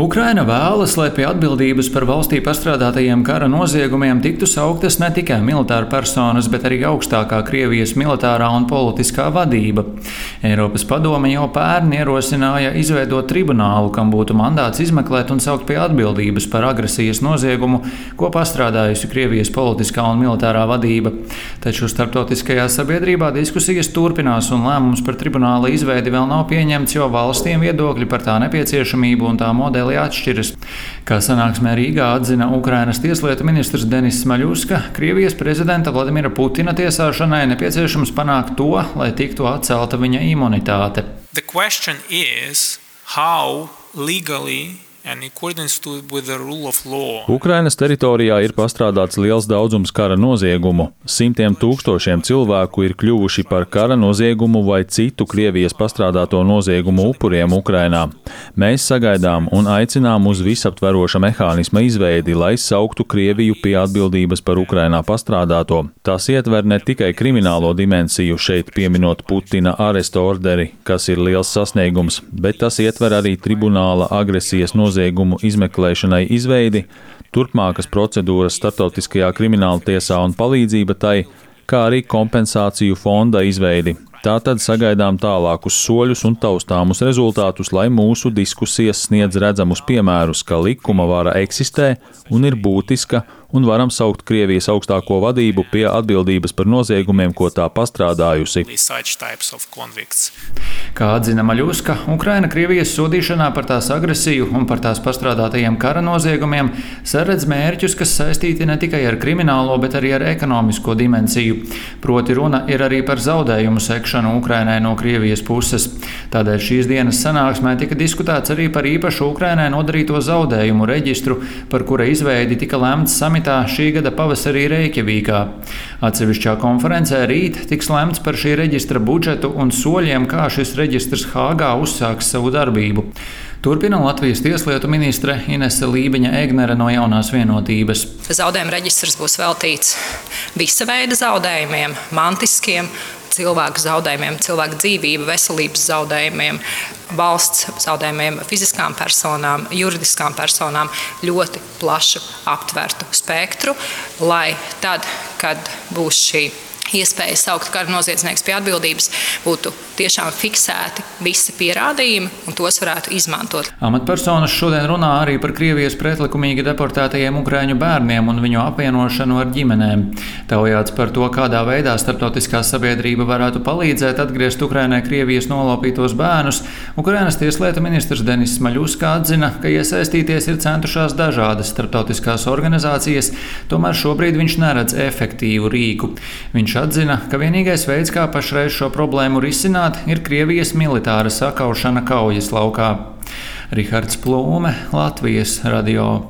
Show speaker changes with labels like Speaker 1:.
Speaker 1: Ukraina vēlas, lai pie atbildības par valstī pastrādātajiem kara noziegumiem tiktu sauktas ne tikai militāra personas, bet arī augstākā Krievijas militārā un politiskā vadība. Eiropas padome jau pērn ierosināja izveidot tribunālu, kam būtu mandāts izmeklēt un saukt pie atbildības par agresijas noziegumu, ko pastrādājusi Krievijas politiskā un militārā vadība. Taču starptautiskajā sabiedrībā diskusijas turpinās un lēmums par tribunāla izveidi vēl nav pieņemts, jo valstīm viedokļi par tā nepieciešamību un tā modeli modeli atšķiras. Kā sanāksmē Rīgā atzina Ukrainas tieslietu ministrs Denis Smaļuska, Krievijas prezidenta Vladimira Putina tiesāšanai nepieciešams panākt to, lai tiktu atcelta viņa imunitāte. How legally
Speaker 2: Ukrainas teritorijā ir pastrādāts liels daudzums kara noziegumu. Simtiem tūkstošiem cilvēku ir kļuvuši par kara noziegumu vai citu Krievijas pastrādāto noziegumu upuriem Ukrainā. Mēs sagaidām un aicinām uz visaptveroša mehānisma izveidi, lai sauktu Krieviju pie atbildības par Ukrainā pastrādāto. Tas ietver ne tikai kriminālo dimensiju, šeit pieminot Putina arestu orderi, kas ir liels sasniegums, bet tas ietver arī tribunāla agresijas noziegumu noziegumu izmeklēšanai izveidi, turpmākas procedūras starptautiskajā krimināla tiesā un palīdzība tai, kā arī kompensāciju fonda izveidi. Tātad sagaidām tālākus soļus un taustāmus rezultātus, lai mūsu diskusijas sniedz redzamus piemērus, ka likuma vara eksistē un ir būtiska un varam saukt Krievijas augstāko vadību pie atbildības par noziegumiem, ko tā pastrādājusi.
Speaker 1: Kā atzina Maļuska, Ukraina Krievijas sodīšanā par tās agresiju un par tās pastrādātajiem kara noziegumiem saredz mērķus, kas saistīti ne tikai ar kriminālo, bet arī ar ekonomisko dimensiju. Proti runa ir arī par zaudējumu sekšanu Ukrainai no Krievijas puses. Tādēļ šīs dienas sanāksmē tika diskutēts arī par īpašu Ukrainai nodarīto zaudējumu reģistru, par kura izveidi tika lemts samitā šī gada pavasarī Reikjavīkā. Atsevišķā konferencē rīt tiks lemts par šī reģistra budžetu un soļiem, kā šis reģistrs Hāgā uzsāks savu darbību. Turpina Latvijas tieslietu ministre Inese Lībiņa Egnere no jaunās vienotības.
Speaker 3: Zaudējuma reģistrs būs veltīts visa veida zaudējumiem, mantiskiem, cilvēku zaudējumiem, cilvēku dzīvību, veselības zaudējumiem, valsts zaudējumiem, fiziskām personām, juridiskām personām ļoti plašu aptvertu spektru, lai tad, kad būs šī iespēja saukt kara noziedznieks pie atbildības, būtu tiešām fiksēti visi pierādījumi un tos varētu izmantot.
Speaker 1: Amatpersonas šodien runā arī par Krievijas pretlikumīgi deportētajiem ukrāņu bērniem un viņu apvienošanu ar ģimenēm. Taujāts par to, kādā veidā starptautiskā sabiedrība varētu palīdzēt atgriezt Ukrainai Krievijas nolopītos bērnus, Ukrainas tieslietu ministrs Denis Maļuska atzina, ka iesaistīties ir centušās dažādas starptautiskās organizācijas, tomēr šobrīd viņš neredz efektīvu rīku. Viņš atzina, ka vienīgais veids, kā pašreiz šo problēmu risināt, ir Krievijas militāra sakaušana kaujas laukā. Rihards Plūme, Latvijas radio.